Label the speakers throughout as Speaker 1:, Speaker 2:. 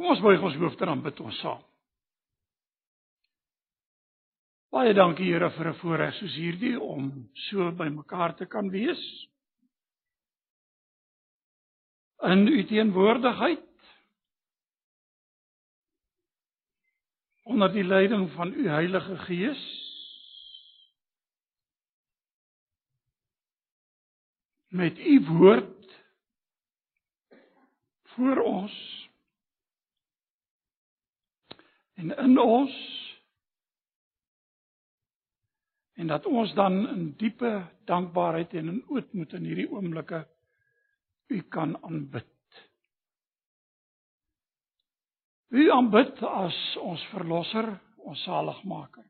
Speaker 1: Kom ons buig ons hoofde dan bid ons saam. Baie dankie Here vir 'n voorreg soos hierdie om so bymekaar te kan wees. In u teenwoordigheid onder die leiding van u Heilige Gees met u woord voor ons en in ons en dat ons dan in diepe dankbaarheid en in ootmoed in hierdie oomblikke u kan aanbid. U aanbid as ons verlosser, ons saligmaker.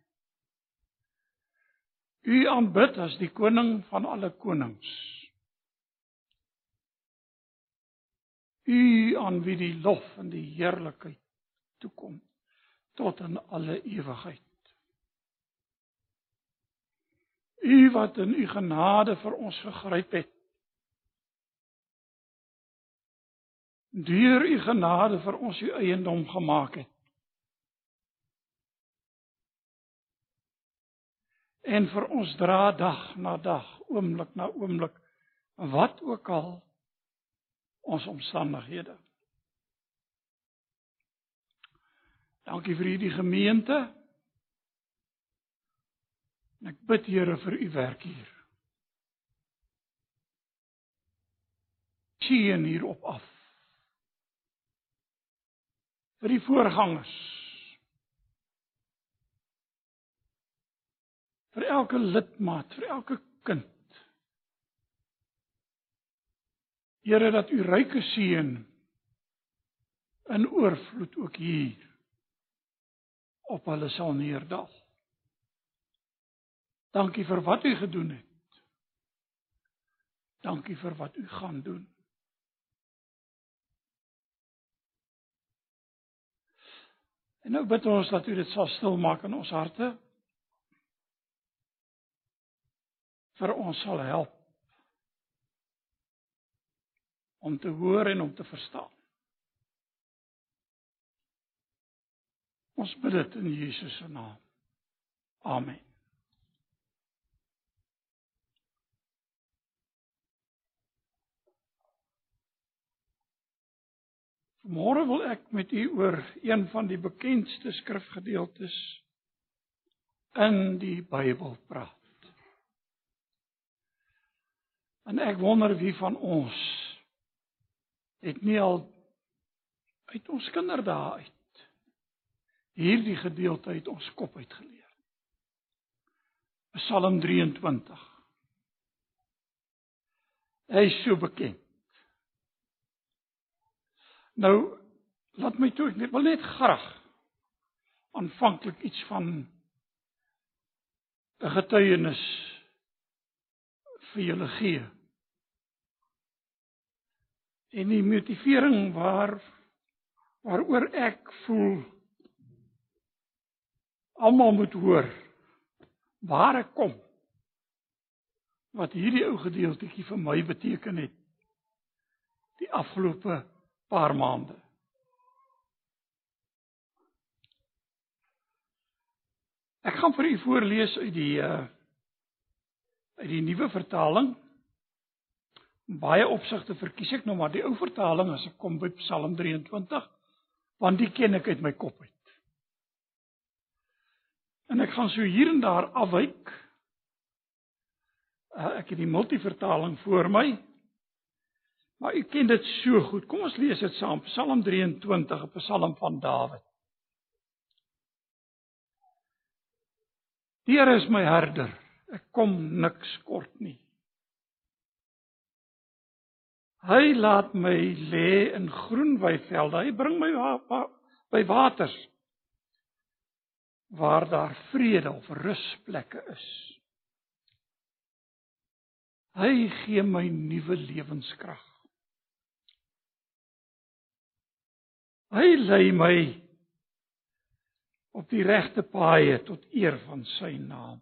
Speaker 1: U aanbid as die koning van alle konings. U aan wie die lof en die heerlikheid toekom tot in alle ewigheid. U wat in u genade vir ons gegryp het. Deur u genade vir ons u eiendom gemaak het. En vir ons dra dag na dag, oomblik na oomblik, wat ook al ons omstandighede. Dankie vir hierdie gemeente. En ek bid Here vir u werk hier. Sien hier op af. Vir die voorgangers. Vir elke lidmaat, vir elke kind. Here dat u ryke seën in oorvloed ook hier op hulle sal neerdal. Dankie vir wat u gedoen het. Dankie vir wat u gaan doen. En nou bid ons dat u dit sal stil maak in ons harte. vir ons sal help om te hoor en om te verstaan. Ons bid dit in Jesus se naam. Amen. Môre wil ek met u oor een van die bekendste skrifgedeeltes in die Bybel praat. En ek wonder wie van ons het nie al uit ons kinderdae uit hierdie gedeelte uit ons kop uitgeleer. Psalm 23. Hy is so bekend. Nou laat my toe ek wil net graag aanvanklik iets van 'n getuienis vir julle gee. En die motivering waar waaroor ek voel almal moet hoor waar ek kom wat hierdie ou gedeeltjie vir my beteken het die afgelope paar maande. Ek gaan vir u voorlees uit die uh uit die nuwe vertaling. Baie opsigte verkies ek nou maar die ou vertaling as ek kom by Psalm 23 want die ken ek uit my kop uit. En ek gaan so hier en daar afwyk. Uh, ek het die multivertaling voor my. Maar u ken dit so goed. Kom ons lees dit saam. Psalm 23, 'n Psalm van Dawid. Die Here is my herder. Ek kom niks kort nie. Hy laat my lê in groen weivelde. Hy bring my by waters waar daar vrede of rusplekke is. Hy gee my nuwe lewenskrag. Hy lei my op die regte paaie tot eer van sy naam.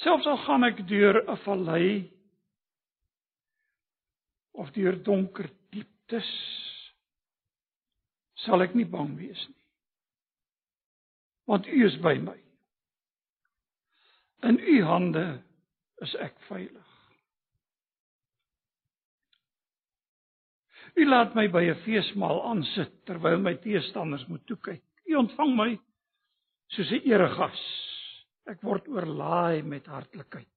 Speaker 1: Selfs al gaan ek deur 'n vallei of deur donker diep Christus sal ek nie bang wees nie. Want U is by my. In U hande is ek veilig. U laat my by 'n feesmaal aansit terwyl my teestanders moet toe kyk. U ontvang my soos 'n eregas. Ek word oorlaai met hartlikheid.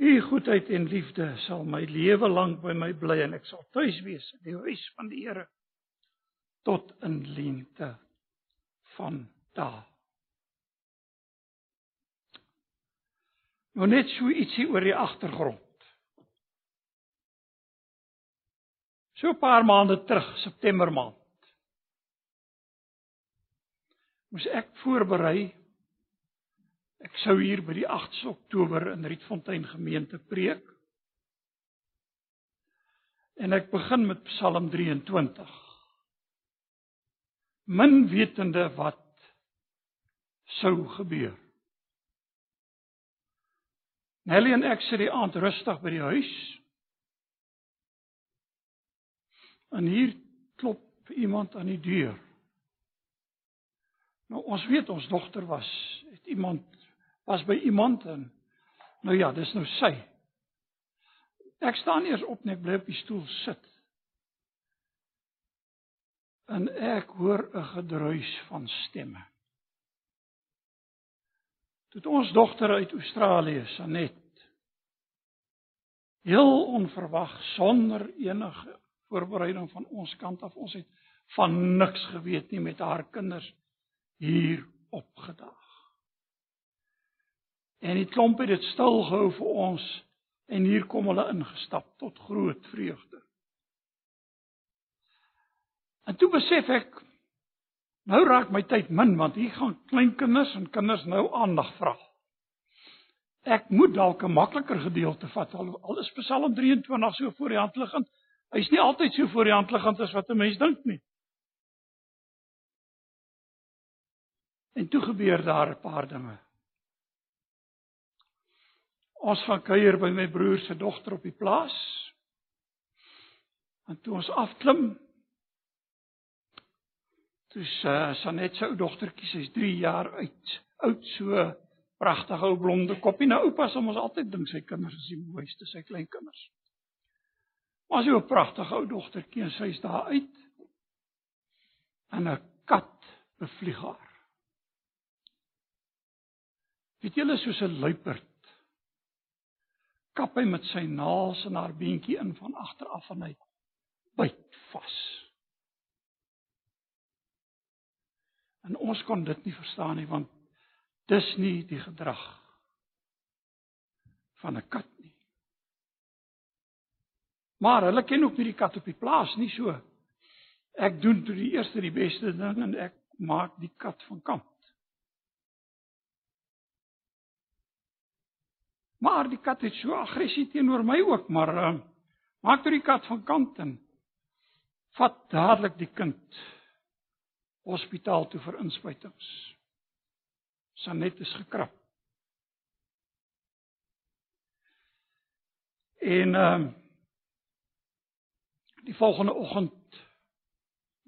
Speaker 1: U goedheid en liefde sal my lewe lank by my bly en ek sal tuis wees in die huis van die Here tot in lengte van dae. Nou net so ietsie oor die agtergrond. So 'n paar maande terug, September maand. Moes ek voorberei ek sou hier by die 8 Oktober in Rietfontein gemeente preek. En ek begin met Psalm 23. Min wetende wat sou gebeur. Nelly en ek sit die aand rustig by die huis En hier klop iemand aan die deur. Nou ons weet ons dogter was het iemand was by iemand en nou ja, dis nou sy. Ek staan eers op net bly op die stoel sit. En ek hoor 'n gedruis van stemme. Dit ons dogter uit Australië, Sanet. Heel onverwag sonder enige voorbereiding van ons kant af. Ons het van niks geweet nie met haar kinders hier opgedaag. En die klomp het dit stil gehou vir ons en hier kom hulle ingestap tot groot vreugde. En toe besef ek nou raak my tyd min want hier gaan klein kinders en kinders nou aandag vra. Ek moet dalk 'n makliker gedeelte vat al, al is Psalm 23 so voor die hand liggend. Hy's nie altyd so voor die hand liggend as wat 'n mens dink nie. En toe gebeur daar 'n paar dinge. Ons gaan kuier by my broer se dogter op die plaas. En toe ons afklim, toe sy Sanet se ou dogtertjie, sy's 3 jaar oud, oud so pragtige ou blonde koppie. Nou oupa sê ons altyd dink sy kinders is die mooiste, sy klein kinders. Maar so 'n pragtige ou dogtertjie en sy's daar uit. En 'n kat bevlieg haar. Weet julle soos 'n luiperd kap hy met sy naels in haar beentjie in van agter af en hy byt vas. En ons kon dit nie verstaan nie want dis nie die gedrag van 'n kat nie. Maar hulle ken ook nie die kat op die plaas nie so. Ek doen toe die eerste die beste ding en ek maak die kat van kant. Maar die kat het so aggressie teenoor my ook, maar uh, maak toe die kat van kant en vat dadelik die kind hospitaal toe vir inspuitings. Sanet is gekrap. En ehm uh, die volgende oggend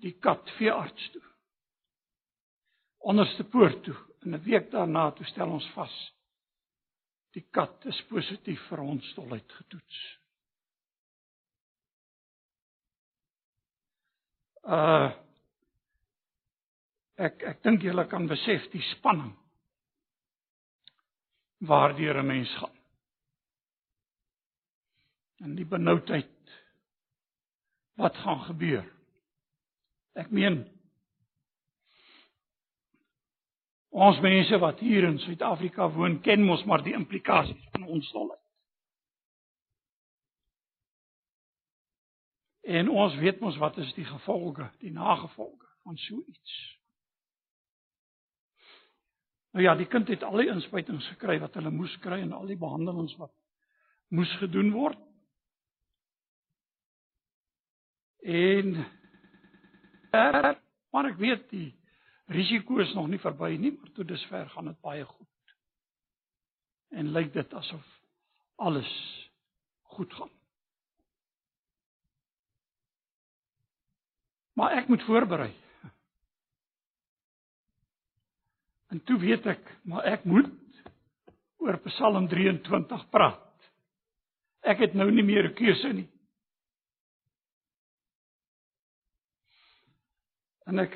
Speaker 1: die kat veearts toe. Onderste poort toe en 'n week daarna toe stel ons vas die kat is positief vir hondstolheid getoets. Uh ek ek dink julle kan besef die spanning waardeur 'n mens gaan. En die benoudheid wat gaan gebeur. Ek meen ons mense wat hier in Suid-Afrika woon, ken mos maar die implikasies van ons stolheid. En ons weet mos wat is die gevolge, die nagevolge van so iets. Nou ja, die kind het al die inspuitings gekry wat hulle moes kry en al die behandelings wat moes gedoen word. En maar ek weet die risiko is nog nie verby nie, maar tot dusver gaan dit baie goed. En lyk dit asof alles goed gaan. Maar ek moet voorberei. En toe weet ek, maar ek moet oor Psalm 23 praat. Ek het nou nie meer 'n keuse nie. En ek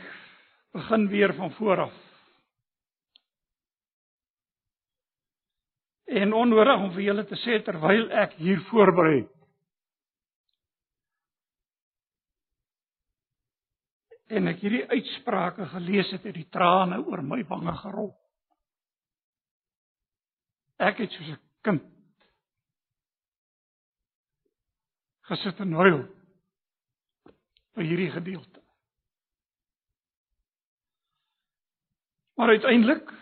Speaker 1: begin weer van voor af. En onnodig om vir julle te sê terwyl ek hier voorberei. En ek hierdie uitsprake gelees het, het die trane oor my wange gerol. Ek het soos 'n kind gesit en huil by hierdie gedeelte. Maar uiteindelik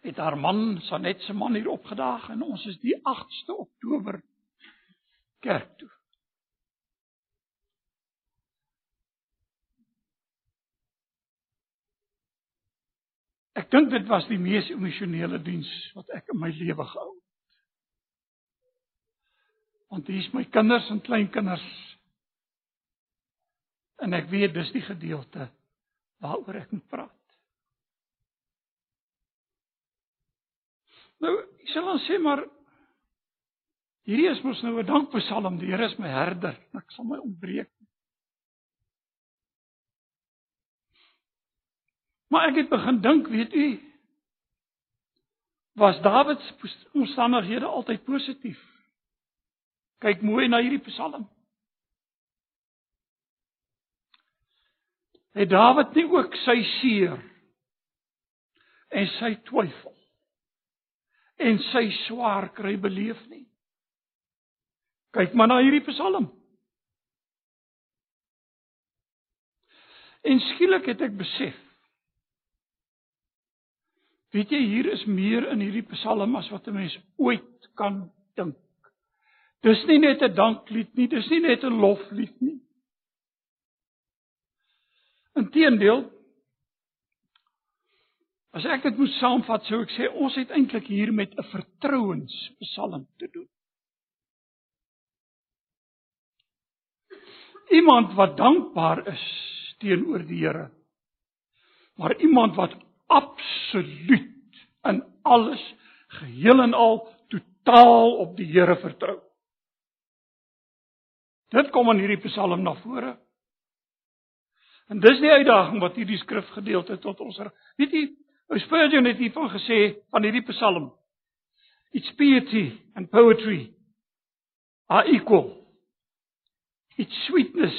Speaker 1: het haar man, Sanet se man hier opgedaag en ons is die 8ste Oktober kerk toe. Ek dink dit was die mees emosionele diens wat ek in my lewe gehou het. Want hier is my kinders en kleinkinders. En ek weet dis die gedeelte waaroor ek moet praat. Nou, ek sal dan sê maar hierdie is mos nou 'n dankpsalm. Die Here is my herder. Ek sal my ontbreek. Maar ek het begin dink, weet u, was Dawid se omstandighede altyd positief? Kyk mooi na hierdie Psalm. Het Dawid nie ook sy seer en sy twyfel en sy swaar kry beleef nie? Kyk maar na hierdie Psalm. En skielik het ek besef Weet jy hier is meer in hierdie Psalm as wat 'n mens ooit kan dink. Dis nie net 'n danklied nie, dis nie net 'n loflied nie. Inteendeel As ek dit moet saamvat, sou ek sê ons het eintlik hier met 'n vertrouenspsalm te doen. Iemand wat dankbaar is teenoor die Here. Maar iemand wat absoluut in alles geheel en al totaal op die Here vertrou. Dit kom in hierdie Psalm na vore. En dis die uitdaging wat hierdie skrifgedeelte tot ons er, weet jy, Spurgeon het hiervan gesê van hierdie Psalm. Its piety and poetry are equal. Its sweetness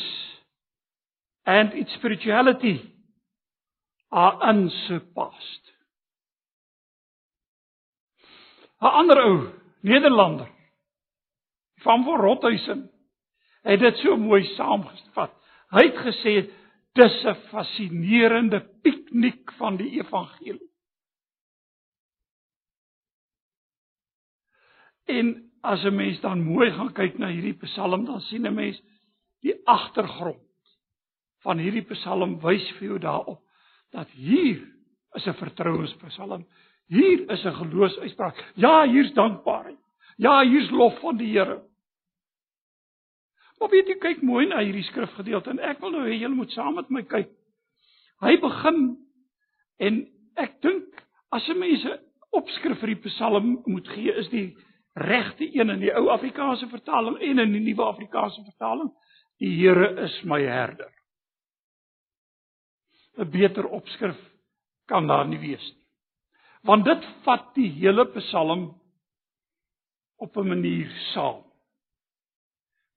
Speaker 1: and its spirituality are unsurpassed. 'n Ander ou, Nederlander, van voor Rothuisen, het dit so mooi saamgevat. Hy het gesê dis 'n fascinerende piknik van die evangelie. En as 'n mens dan mooi gaan kyk na hierdie Psalm, dan sien 'n mens die agtergrond van hierdie Psalm wys vir jou daarop dat hier is 'n vertrouenspsalm. Hier is 'n geloofsuitspraak. Ja, hier's dankbaarheid. Ja, hier's lof van die Here. Maar weet jy, kyk mooi na hierdie skrifgedeelte en ek wil nou hê julle moet saam met my kyk. Hy begin en ek dink as 'n mens 'n opskrif vir die Psalm moet gee, is die regte een in die ou Afrikaanse vertaling en in die nuwe Afrikaanse vertaling. Die Here is my herder. 'n beter opskrif kan daar nie wees nie. Want dit vat die hele Psalm op 'n manier saam.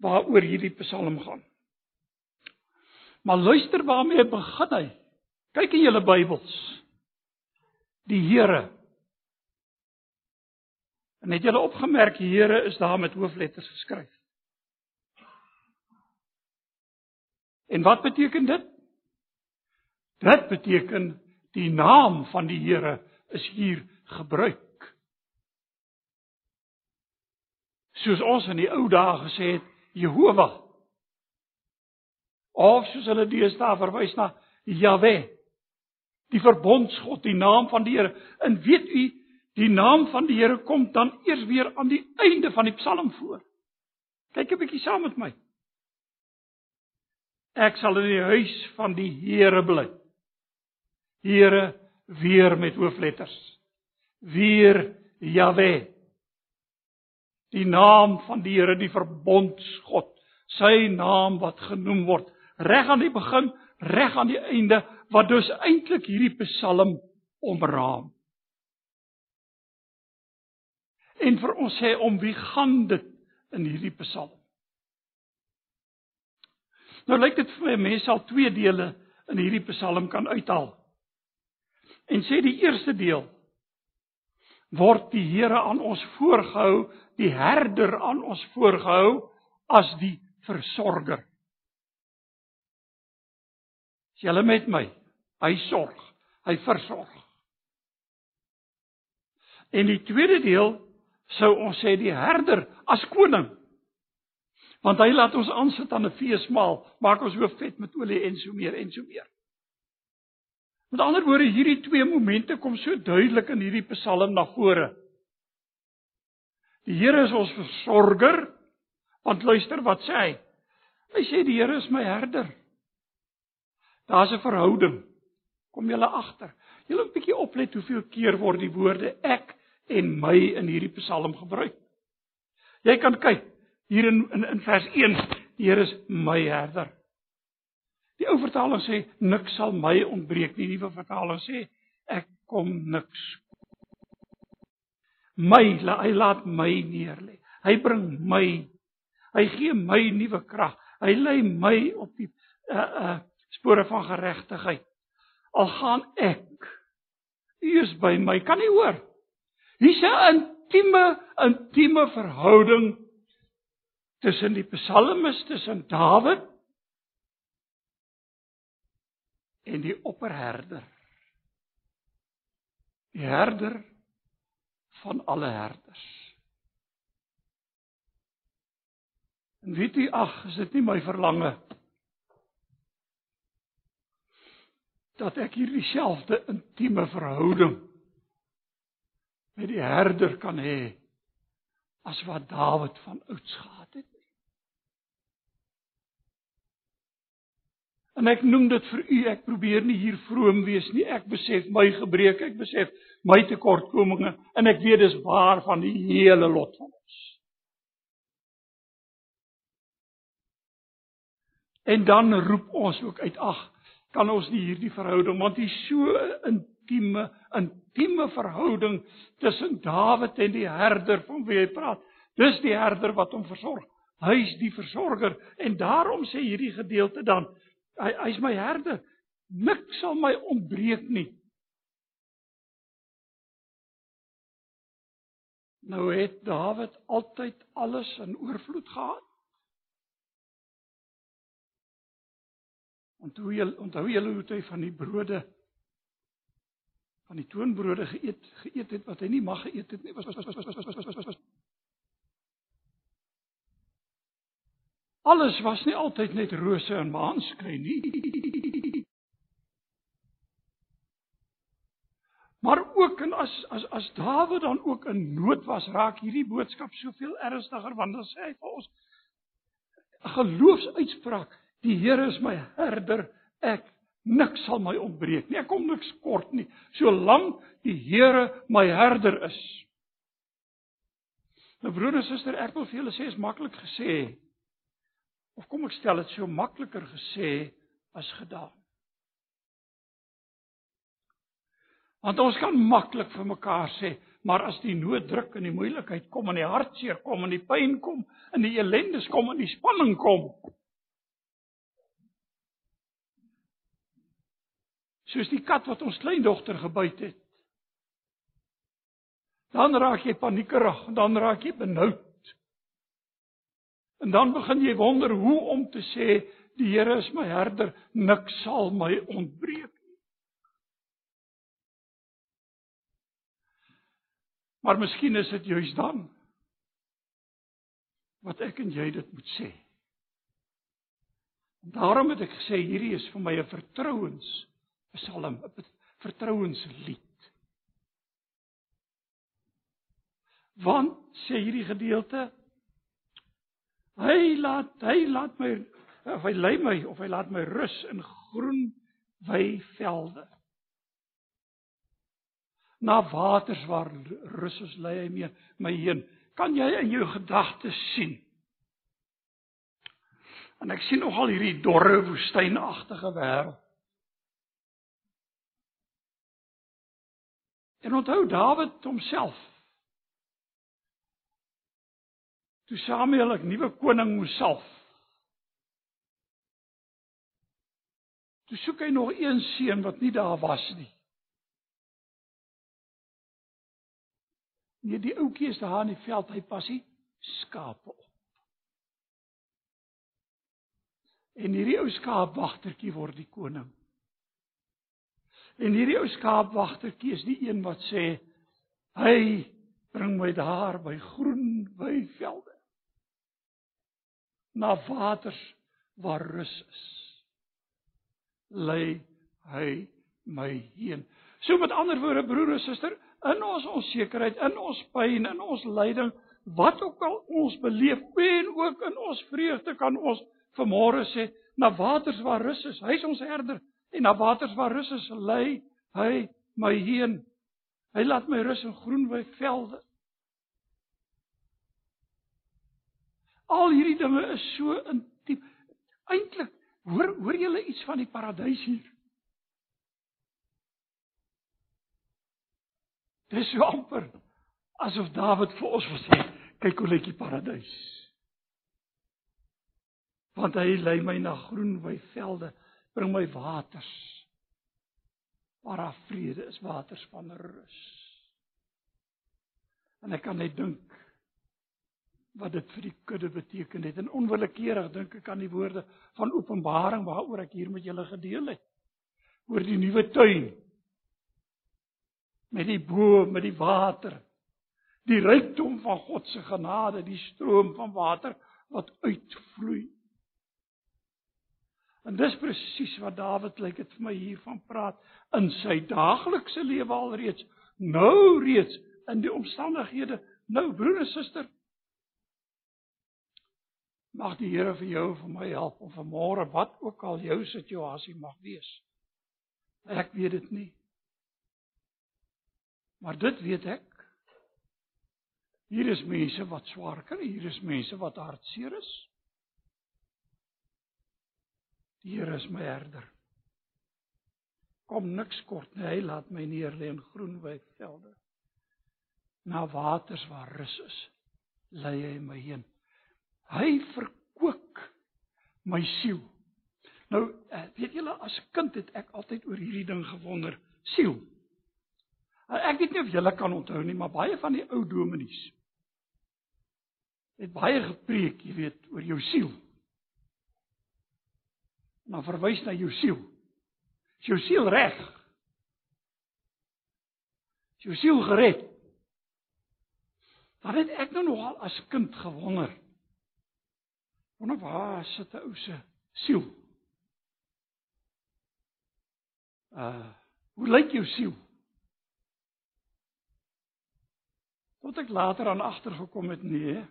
Speaker 1: Waaroor hierdie Psalm gaan. Maar luister waarmee begin hy. Kyk in julle Bybels. Die Here. En het julle opgemerk die Here is daar met hoofletters geskryf. En wat beteken dit? Dit beteken die naam van die Here is hier gebruik. Soos ons in die ou dae gesê het, Jehova. Of soos hulle deesdae verwys na Jahwe. Die verbondsgod, die naam van die Here. En weet u, die naam van die Here kom dan eers weer aan die einde van die Psalm voor. Kyk 'n bietjie saam met my. Ek sal in die huis van die Here bly. Here weer met hoofletters. Weer Jahwe. Die naam van die Here, die verbondsgod, sy naam wat genoem word reg aan die begin, reg aan die einde, wat dus eintlik hierdie Psalm omraam. En vir ons sê om wie gaan dit in hierdie Psalm? Nou lyk dit vir my mense al twee dele in hierdie Psalm kan uithaal. En sê die eerste deel word die Here aan ons voorgehou, die herder aan ons voorgehou as die versorger. Is julle met my? Hy sorg, hy versorg. En die tweede deel sou ons sê die herder as koning. Want hy laat ons aansit aan 'n feesmaal, maak ons hoof vet met olie en so meer en so meer. Met ander woorde, hierdie twee momente kom so duidelik in hierdie Psalm na vore. Die Here is ons versorger. Want luister wat sê hy? Hy sê die Here is my herder. Daar's 'n verhouding. Kom julle agter. Julle 'n bietjie oplet hoeveel keer word die woorde ek en my in hierdie Psalm gebruik. Jy kan kyk hier in in, in vers 1, die Here is my herder. Die ou vertaling sê niks sal my ontbreek nie. Die nuwe vertaling sê ek kom niks. My, hy laat my neerlê. Hy bring my. Hy gee my nuwe krag. Hy lei my op die uh uh spore van geregtigheid. Al gaan ek. U is by my. Kan nie hoor. Hier's 'n intieme intieme verhouding tussen die psalmis tussen Dawid en die opperherder. Die herder van alle herders. En weet u ag, is dit nie my verlange dat ek hierdie selfde intieme verhouding met die herder kan hê as wat Dawid van ouds gehad het. En ek noem dit vir u, ek probeer nie hier vroom wees nie. Ek besef my gebreke, ek besef my tekortkominge en ek weet dis waar van die hele lot van ons. En dan roep ons ook uit, ag, kan ons nie hierdie verhouding, want is so intieme, intieme verhouding tussen Dawid en die herder van wie hy praat. Dis die herder wat hom versorg. Hy is die versorger en daarom sê hierdie gedeelte dan Hy hy's my herder. Niks sal my ontbreek nie. Nou het Dawid altyd alles in oorvloed gehad. Onthou jy onthou jy hoe hy van die brode van die toonbrode geëet geëet het wat hy nie mag geëet het nie. Was was was was was was was was was Alles was nie altyd net rose en maanskyn nie. Maar ook en as as as Dawid dan ook in nood was, raak hierdie boodskap soveel ernstiger want dan sê hy vir ons geloofsuitspraak: Die Here is my herder, ek niks sal my ontbreek nie. Ek kom niks kort nie, solank die Here my herder is. Nou broer en suster, ek wil vir julle sê is maklik gesê. Of kom ek stel dit so makliker gesê as gedaan. Want ons kan maklik vir mekaar sê, maar as die nood druk en die moeilikheid kom en die hartseer kom en die pyn kom en die ellendes kom en die spanning kom. Soos die kat wat ons kleindogter gebyt het. Dan raak jy paniekerig, dan raak jy benoud. En dan begin jy wonder hoe om te sê die Here is my herder, niks sal my ontbreek nie. Maar miskien is dit juis dan wat ek en jy dit moet sê. Daarom het ek gesê hierdie is vir my 'n vertrouens Psalm, 'n vertrouenslied. Want sê hierdie gedeelte Hy laat hy laat my of hy lei my of hy laat my rus in groen weivelde. Na waters waar rus is lei hy my, my heen. Kan jy in jou gedagtes sien? En ek sien nogal hierdie dorre woestynagtige wêreld. En onthou Dawid homself. Toe Samuel 'n nuwe koning moes salf. Toe soek hy nog een seun wat nie daar was nie. Nee, die ouetjie is daar in die veld, hy pas hy skape op. En hierdie ou skaapwagtertjie word die koning. En hierdie ou skaapwagtertjie is die een wat sê hy bring my daar by groen weivelde. Na waters waar rus is. Lei hy my heen. So met ander woorde broer en suster, in ons onsekerheid, in ons pyn, in ons lyding, wat ook al ons beleef en ook in ons vreugde kan ons vanmôre sê na waters waar rus is. Hy is ons herder en na waters waar rus is, lei hy my heen. Hy laat my rus in groenwy velde. Al hierdie dinge is so intiem. Eintlik hoor hoor julle iets van die paradys hier? Dis so amper asof Dawid vir ons wil sê, kyk hoe lyk die paradys want hy lei my na groen weivelde, bring my waters daar vrede is, waters van rus. En ek kan net dink wat dit vir die kudde beteken het en onwillekeurig dink ek aan die woorde van Openbaring waaroor ek hier met julle gedeel het oor die nuwe tuin met die boom met die water die rykdom van God se genade die stroom van water wat uitvloei En dis presies wat Dawid lyk dit vir my hiervan praat in sy daaglikse lewe alreeds. Nou reeds in die omstandighede. Nou broer en suster. Mag die Here vir jou vir my help om vanmôre wat ook al jou situasie mag wees. Ek weet dit nie. Maar dit weet ek. Hier is mense wat swaar kry, hier is mense wat hartseer is. Die Here is my herder. Kom niks kort nie. Hy laat my neer lê in groen weivelde. Na waters waar rus is, lei hy my heen. Hy verkoop my siel. Nou, eh, weet julle, as kind het ek altyd oor hierdie ding gewonder, siel. Eh, ek weet nie of julle kan onthou nie, maar baie van die ou dominees het baie gepreek, jy weet, oor jou siel maar verwys na jou siel. Is jou siel reg? Is jou siel gered? Dan het ek nou nogal as kind gewonder. Wonder waar sit 'n ou se siel? Uh, hoe lyk jou siel? Tot ek later aan agtergekom het nee.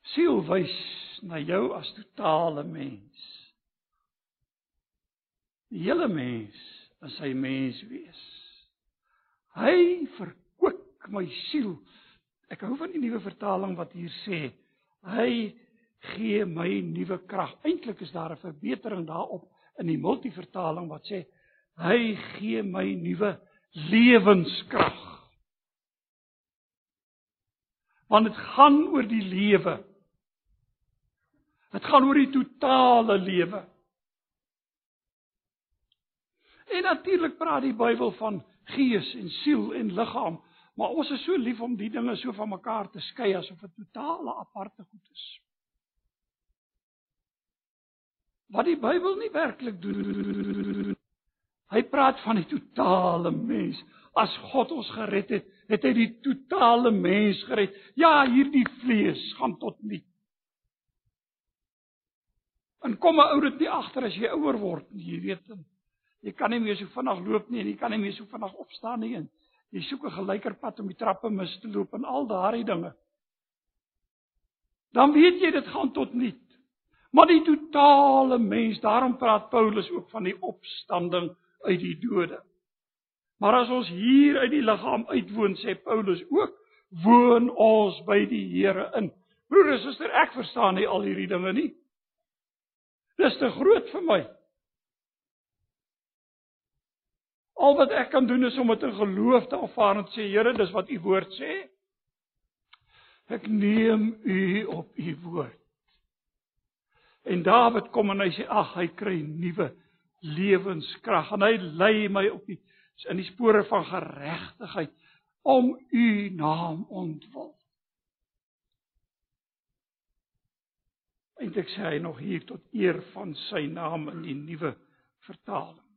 Speaker 1: Siel wys na jou as totale mens. Die hele mens is sy mens wees. Hy verkoop my siel. Ek hou van die nuwe vertaling wat hier sê, hy gee my nuwe krag. Eintlik is daar 'n verbetering daarop in die multivertaling wat sê hy gee my nuwe lewenskrag. Want dit gaan oor die lewe. Dit gaan oor die totale lewe. En natuurlik praat die Bybel van gees en siel en liggaam, maar ons is so lief om die dinge so van mekaar te skei asof dit totale aparte goed is. Wat die Bybel nie werklik doen. Hy praat van die totale mens. As God ons gered het, het hy die totale mens gered. Ja, hierdie vlees gaan tot niet. En kom 'n ou dit nie agter as jy ouer word nie, jy weet. Jy kan nie meer so vinnig loop nie en jy kan nie meer so vinnig opstaan nie en jy soek 'n gelyker pad om die trappe mis te loop en al daardie dinge. Dan weet jy dit gaan tot niet. maar die totale mens. Daarom praat Paulus ook van die opstanding uit die dode. Maar as ons hier uit die liggaam uitwoon, sê Paulus ook, woon ons by die Here in. Broer en suster, ek verstaan nie al hierdie dinge nie. Dis te groot vir my. Al wat ek kan doen is om dit in geloof te aanvaar en sê Here, dis wat u woord sê. Ek neem u op u woord. En Dawid kom en hy sê ag hy kry nuwe lewenskrag en hy lei my op die in die spore van geregtigheid om u naam ontwil. En ek sê hy nog hier tot eer van sy naam in die nuwe vertaling.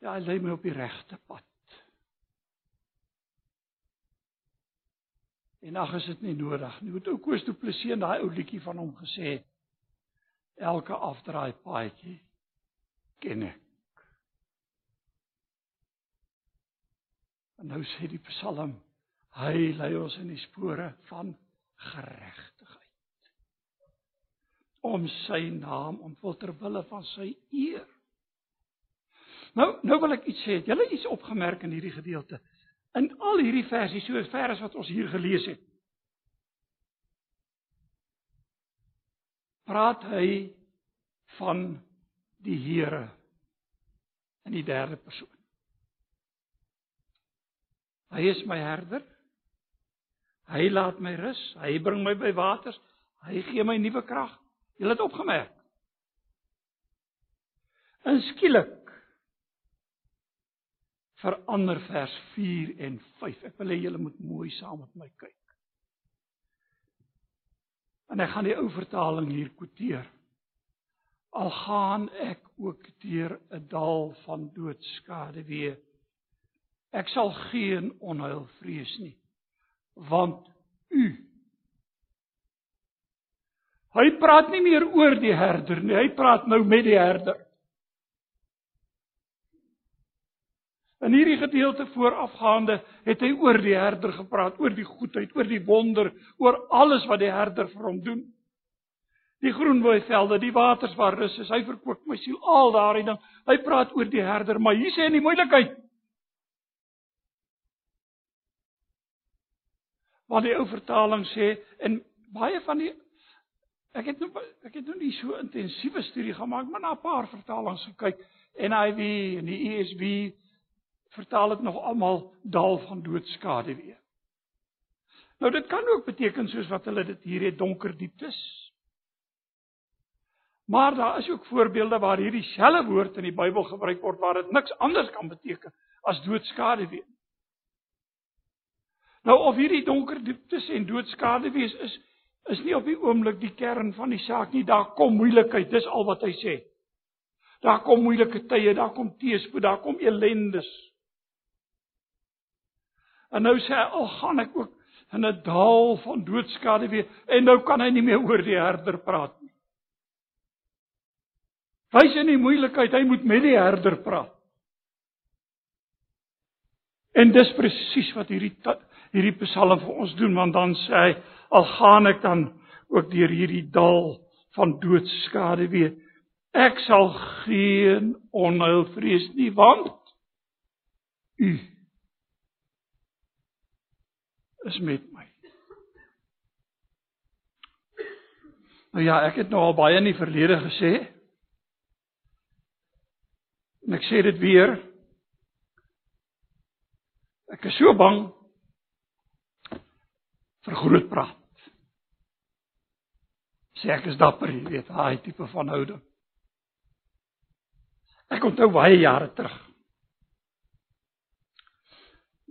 Speaker 1: Ja, hy lei my op die regte pad. En ag is dit nie nodig nie. Moet ou Koos Du Plessis en daai ou liedjie van hom gesê elke afdraai paadjie ken ek. En nou sê die Psalm, hy lei ons in die spore van geregtigheid. Om sy naam ontwil ter wille van sy eer. Nou nou wil ek iets sê. Het julle iets opgemerk in hierdie gedeelte? In al hierdie versies, so ver as wat ons hier gelees het. Praat hy van die Here in die derde persoon. Hy is my herder. Hy laat my rus, hy bring my by waters, hy gee my nuwe krag. Jy het opgemerk. Inskielik verander vers 4 en 5. Ek wil hê julle moet mooi saam met my kyk. En ek gaan die ou vertaling hier quoteer. Al gaan ek ook deur 'n dal van doodskade weer. Ek sal geen onheil vrees nie, want u Hy praat nie meer oor die herder nie, hy praat nou met die herder. In hierdie gedeelte voorafgaande het hy oor die herder gepraat, oor die goedheid, oor die wonder, oor alles wat die herder vir hom doen. Die groenboei velde, die waters waar rus is, hy verkoop my siel, al daardie ding. Hy praat oor die herder, maar hier sê hy in die moeilikheid. Wat die ou vertaling sê en baie van die ek het nou ek het nou nie so intensiewe studie gemaak, maar na 'n paar vertalings gekyk, NIV en die ESV vertaal dit nog almal dal van doodskade weer. Nou dit kan ook beteken soos wat hulle dit hier het donker dieptes. Maar daar is ook voorbeelde waar hierdie selfe woord in die Bybel gebruik word waar dit niks anders kan beteken as doodskade weer. Nou of hierdie donker dieptes en doodskade wees is is nie op die oomblik die kern van die saak nie. Daar kom moeilikheid, dis al wat hy sê. Daar kom moeilike tye, daar kom teëspoed, daar kom ellendes. En nou sê hy, "Al gaan ek ook in 'n dal van doodskade weer." En nou kan hy nie meer oor die herder praat nie. Hy's in die moeilikheid, hy moet met die herder praat. En dis presies wat hierdie hierdie Psalm vir ons doen, want dan sê hy, "Al gaan ek dan ook deur hierdie dal van doodskade weer, ek sal geen onheil vrees nie, want U is met my. Nou ja, ek het nou al baie in die verlede gesê. En ek sê dit weer. Ek is so bang vir groot praat. Sê ek is dapper, jy weet, daai tipe van houding. Ek onthou baie jare terug.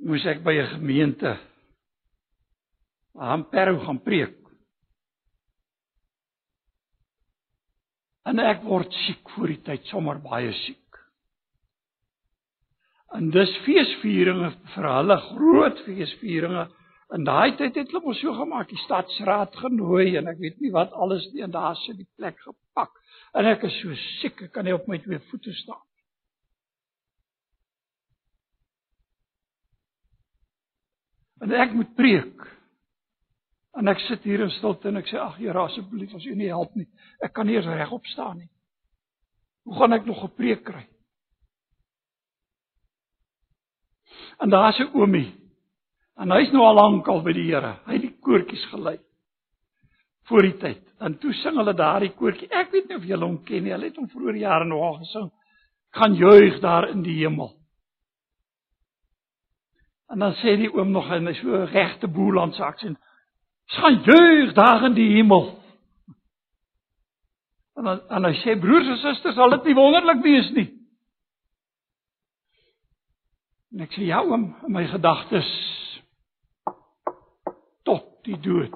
Speaker 1: Moes ek by 'n gemeente Amperou gaan preek. En ek word siek voor die tyd, sommer baie siek. En dis feesvieringe vir hulle groot feesvieringe. In daai tyd het hulle mos so gemaak, die stadsraad genooi en ek weet nie wat alles nie en daar sit die plek gepak. En ek is so siek, ek kan nie op my twee voete staan. En ek moet preek. En ek sit hier in stilte en ek sê ag Here asseblief as U nie help nie, ek kan nie eens regop staan nie. Hoe gaan ek nog 'n preek kry? En daar's 'n oomie. En hy's nou al lank al by die Here. Hy het die koortjies gelei voor die tyd. En toe sing hulle daardie koortjie. Ek weet nie of julle hom ken nie. Hulle het hom vroeër jare nog al gesing. Gaan juig daar in die hemel. En dan sê die oom nog en hy so regte boerlandse aksie. Gaan juig daar in die hemel. En dan en hy sê broers en susters, sal dit nie wonderlik wees nie. En ek sê ja oom, in my gedagtes tot die dood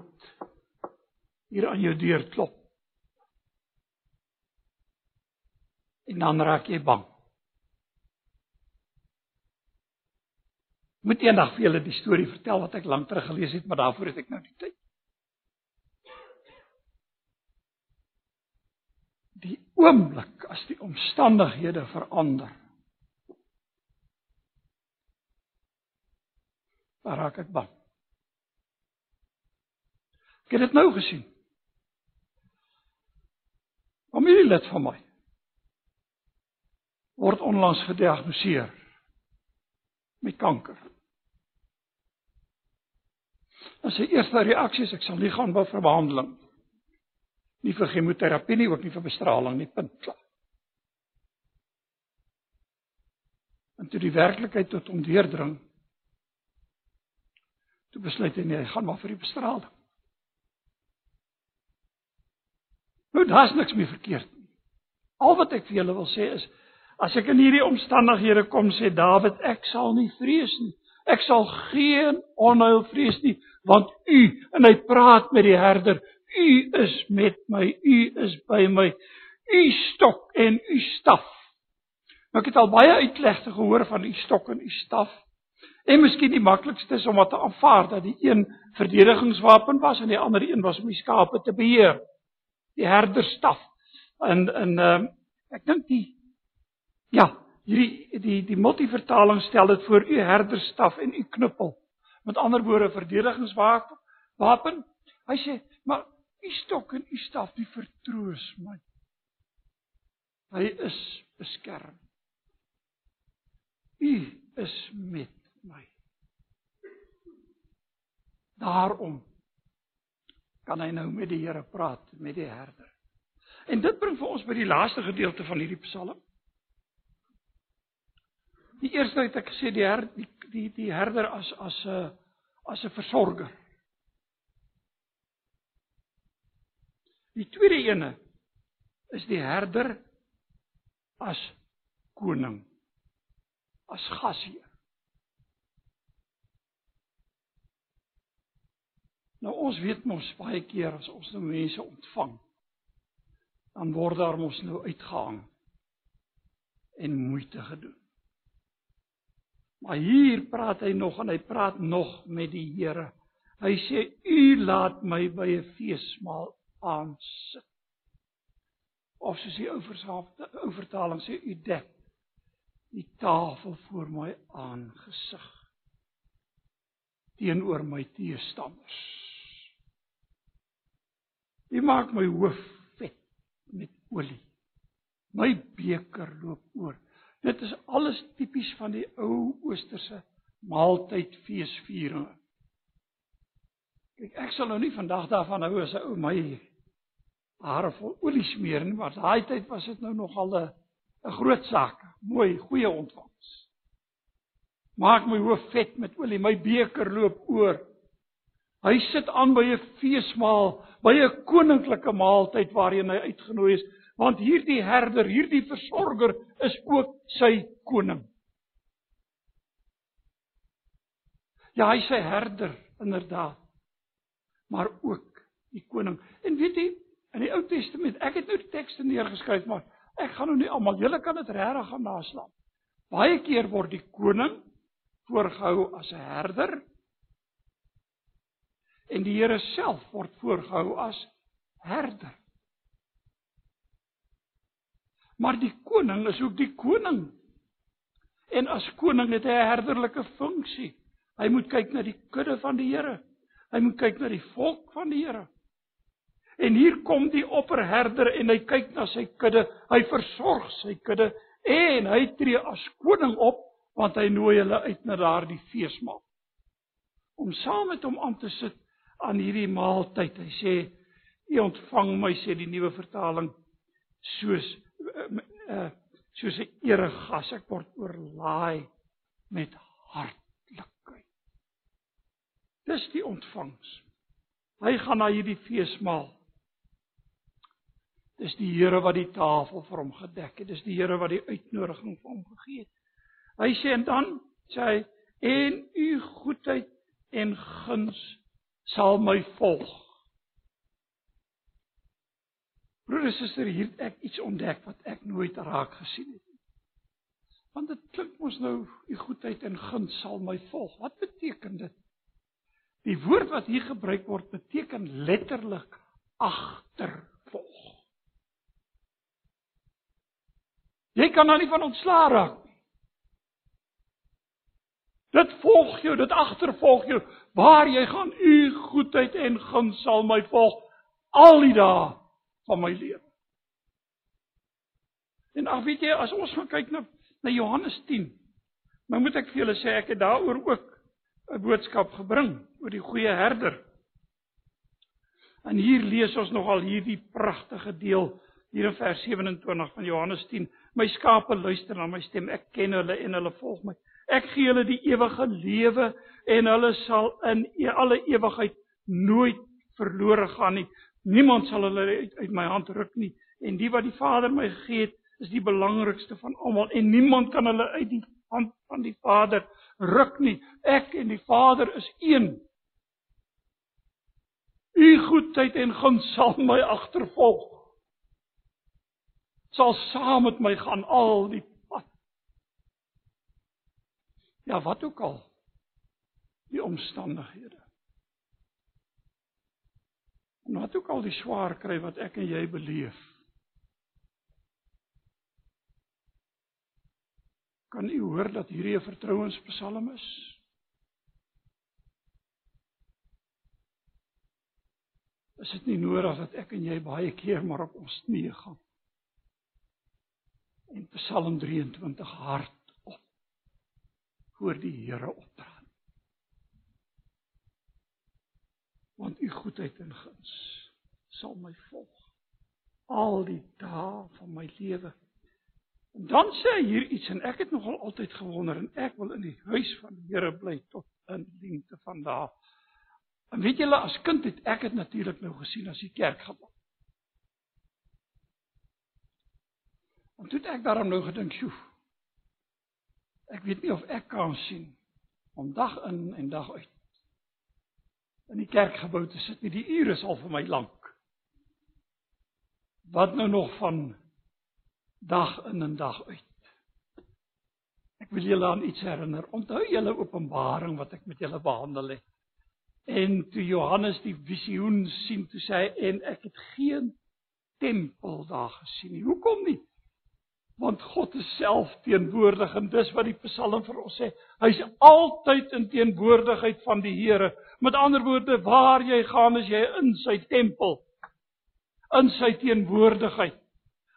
Speaker 1: hier aan jou deur klop. En dan raak jy bang. Moet eendag vir julle die storie vertel wat ek lank terug gelees het, maar daarvoor het ek nou nie tyd. Die oomblik as die omstandighede verander Waar raak ek bang? Ek het dit nou gesien. Familielid van my word onlangs gediagnoseer met kanker. En sy eerste reaksie is ek sal nie gaan vir behandeling. Nie vir chemoterapie nie, ook nie vir bestraling nie, punt klaar. En toe die werklikheid tot hom deurdring, Toe besluit hy nee, hy gaan maar vir die bestraling. Nou daar's niks meer verkeerd nie. Al wat ek vir julle wil sê is as ek in hierdie omstandighede kom sê Dawid, ek sal nie vrees nie. Ek sal geen onheil vrees nie, want U en hy praat met die herder, U is met my, U is by my. U stok en U staf. Nou ek het al baie uitlegte gehoor van U stok en U staf. En miskien die maklikste is om wat te aanvaar dat die een verdedigingswapen was en die ander een was om die skape te beheer. Die herderstaf. En en ehm uh, ek dink die ja, hierdie die die multivertaling stel dit voor u herderstaf en u knuppel. Met ander woorde verdedigingswapen. Wapen. Hy sê, maar u stok en u staf die vertroos my. Hy is beskerm. U is met my. Daarom kan hy nou met die Here praat, met die herder. En dit bring vir ons by die laaste gedeelte van hierdie Psalm. Die eerste het ek gesê die her, die die die herder as as 'n as 'n versorger. Die tweede ene is die herder as koning as gasheer. Nou ons weet mos baie keer as ons nou mense ontvang, dan word daar mos nou uitgehang en moeite gedoen. Maar hier praat hy nog en hy praat nog met die Here. Hy sê u laat my by 'n feesmaal aansit. Of soos die ou vertaling sê u dek die tafel voor my aangesig teenoor my teestanders. U maak my hoof vet met olie. My beker loop oor. Dit is alles tipies van die ou oosterse maaltydfeesvieringe. Kyk, ek sal nou nie vandag daarvan hou as 'n ou my hare vol olie smeer nie, maar daai tyd was dit nou nogal 'n 'n groot saak. Mooi, goeie ontvangs. Maak my hoof vet met olie, my beker loop oor. Hy sit aan by 'n feesmaal, by 'n koninklike maaltyd waarheen hy uitgenooi is, want hierdie herder, hierdie versorger is ook sy koning. Ja, hy sê herder inderdaad. Maar ook die koning. En weet jy, in die Ou Testament, ek het nou die tekste neergeskryf, maar ek gaan nou nie almal, julle kan dit regtig gaan naslaan. Baie keer word die koning voorgehou as 'n herder en die Here self word voorgehou as herder. Maar die koning is ook die koning. En as koning het hy 'n herderlike funksie. Hy moet kyk na die kudde van die Here. Hy moet kyk na die volk van die Here. En hier kom die opperherder en hy kyk na sy kudde. Hy versorg sy kudde en hy tree as koning op want hy nooi hulle uit na daardie feesmaal. Om saam met hom aan te sit aan hierdie maaltyd. Hy sê: "U ontvang my," sê die nuwe vertaling, "soos uh, uh, soos 'n eregas. Ek word oorlaai met hartlikheid." Dis die ontvangs. Hy gaan na hierdie feesmaal. Dis die Here wat die tafel vir hom gedek het. Dis die Here wat die uitnodiging vir hom gegee het. Hy sê en dan sê hy en u goedheid en guns sal my volg. Broers en susters, hier het ek iets ontdek wat ek nooit raak gesien het nie. Want dit klink mos nou u goedheid en guns sal my volg. Wat beteken dit? Die woord wat hier gebruik word beteken letterlik agtervolg. Jy kan nou nie van ontslaa raak nie. Dit volg jou, dit agtervolg jou. Waar jy gaan, u goedheid en guns sal my volg al die dae van my lewe. En ag weet jy, as ons gaan kyk na na Johannes 10, nou moet ek vir julle sê ek het daaroor ook 'n boodskap gebring oor die goeie herder. En hier lees ons nogal hierdie pragtige deel hier in vers 27 van Johannes 10. My skape luister na my stem. Ek ken hulle en hulle volg my. Ek gee hulle die ewige lewe en hulle sal in e alle ewigheid nooit verlore gaan nie. Niemand sal hulle uit, uit my hand ruk nie. En die wat die Vader my gegee het, is die belangrikste van almal en niemand kan hulle uit die hand van die Vader ruk nie. Ek en die Vader is een. U goedheid en guns sal my agtervolg sal saam met my gaan al die pad. Ja, wat ook al die omstandighede. En wat ook al die swaar kry wat ek en jy beleef. Kan u hoor dat hierdie 'n vertrouenspsalm is? Is dit nie nodig dat ek en jy baie keer maar op ons knieë gaan? En Psalm 23 hardop voor die Here opdraan. Want u goedheid en guns sal my volg al die dae van my lewe. Dan sê hy hier iets en ek het nogal altyd gewonder en ek wil in die huis van die Here bly tot in lengte van dae. En weet julle as kind het ek dit natuurlik nou gesien as die kerk gebou. En toe het ek daarom nou gedink, "Sjoe. Ek weet nie of ek kan sien om dag in en dag uit in die kerkgebou te sit nie. Die ure is al vir my lank. Wat nou nog van dag in en dag uit? Ek wil julle aan iets herinner. Onthou julle Openbaring wat ek met julle behandel het? En toe Johannes die visioen sien, toe sê hy en ek het geen tempel daar gesien nie. Hoekom nie? Want God is self teenwoordig en dis wat die Psalm vir ons sê. Hy's altyd in teenwoordigheid van die Here. Met ander woorde, waar jy gaan, is jy in sy tempel. In sy teenwoordigheid.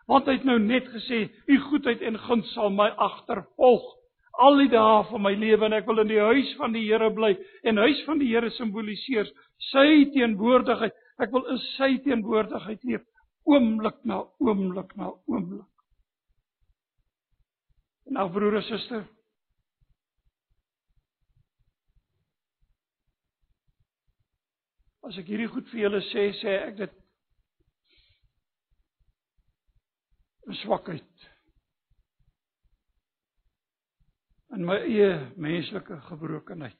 Speaker 1: Want hy het nou net gesê, u goedheid en guns sal my agtervolg al die dae van my lewe en ek wil in die huis van die Here bly. En huis van die Here simboliseer sy teenwoordigheid. Ek wil in sy teenwoordigheid leef oomblik na oomblik na oomblik. Nou broer en suster. As ek hierdie goed vir julle sê, sê ek dit in swakheid. In my eie menslike gebrokenheid.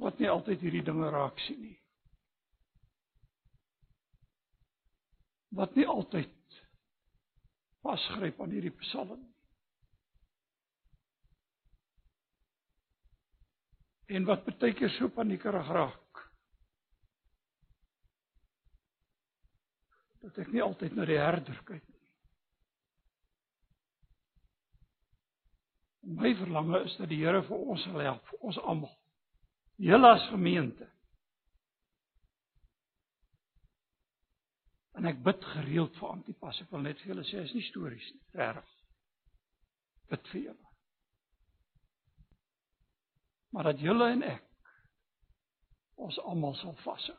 Speaker 1: Wat nie altyd hierdie dinge raak sien nie. Wat nie altyd vasgryp aan hierdie psalm. En wat baie keer so paniekerig raak. Dat ek nie altyd na die herder kyk nie. My verlange is dat die Here vir ons sal help, vir ons almal. Julle as gemeente. En ek bid gereeld vir Antipas. Ek wil net vir julle sê, is nie stories nie, regtig. Bid vir julle. Maar dat julle en ek ons almal sal vashou.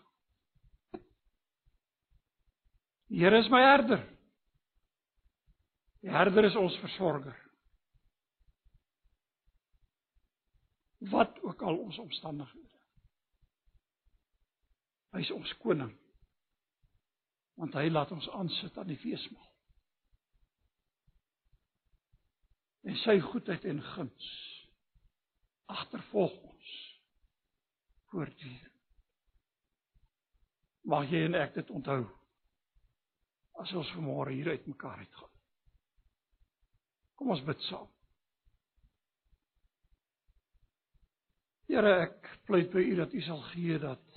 Speaker 1: Die Here is my herder. Die herder is ons versorger. Wat ook al ons omstandighede. Hy is ons koning. Want hy laat ons aansit aan die feesmaal. En sy goedheid en guns agtervolg ons voortdurend. Mag jy en ek dit onthou as ons vanmôre hier uit mekaar uitgaan. Kom ons bid saam. Here, ek pleit by U dat U sal gee dat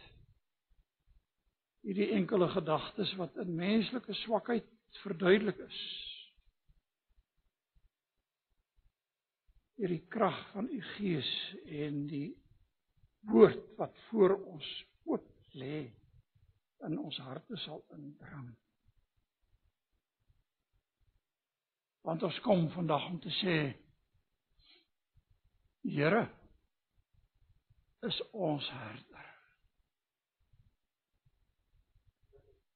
Speaker 1: hierdie enkele gedagtes wat in menslike swakheid verduidelik is. Hierdie krag van U Gees en die woord wat voor ons oop lê in ons harte sal indring. Want ons kom vandag om te sê Here is ons herder.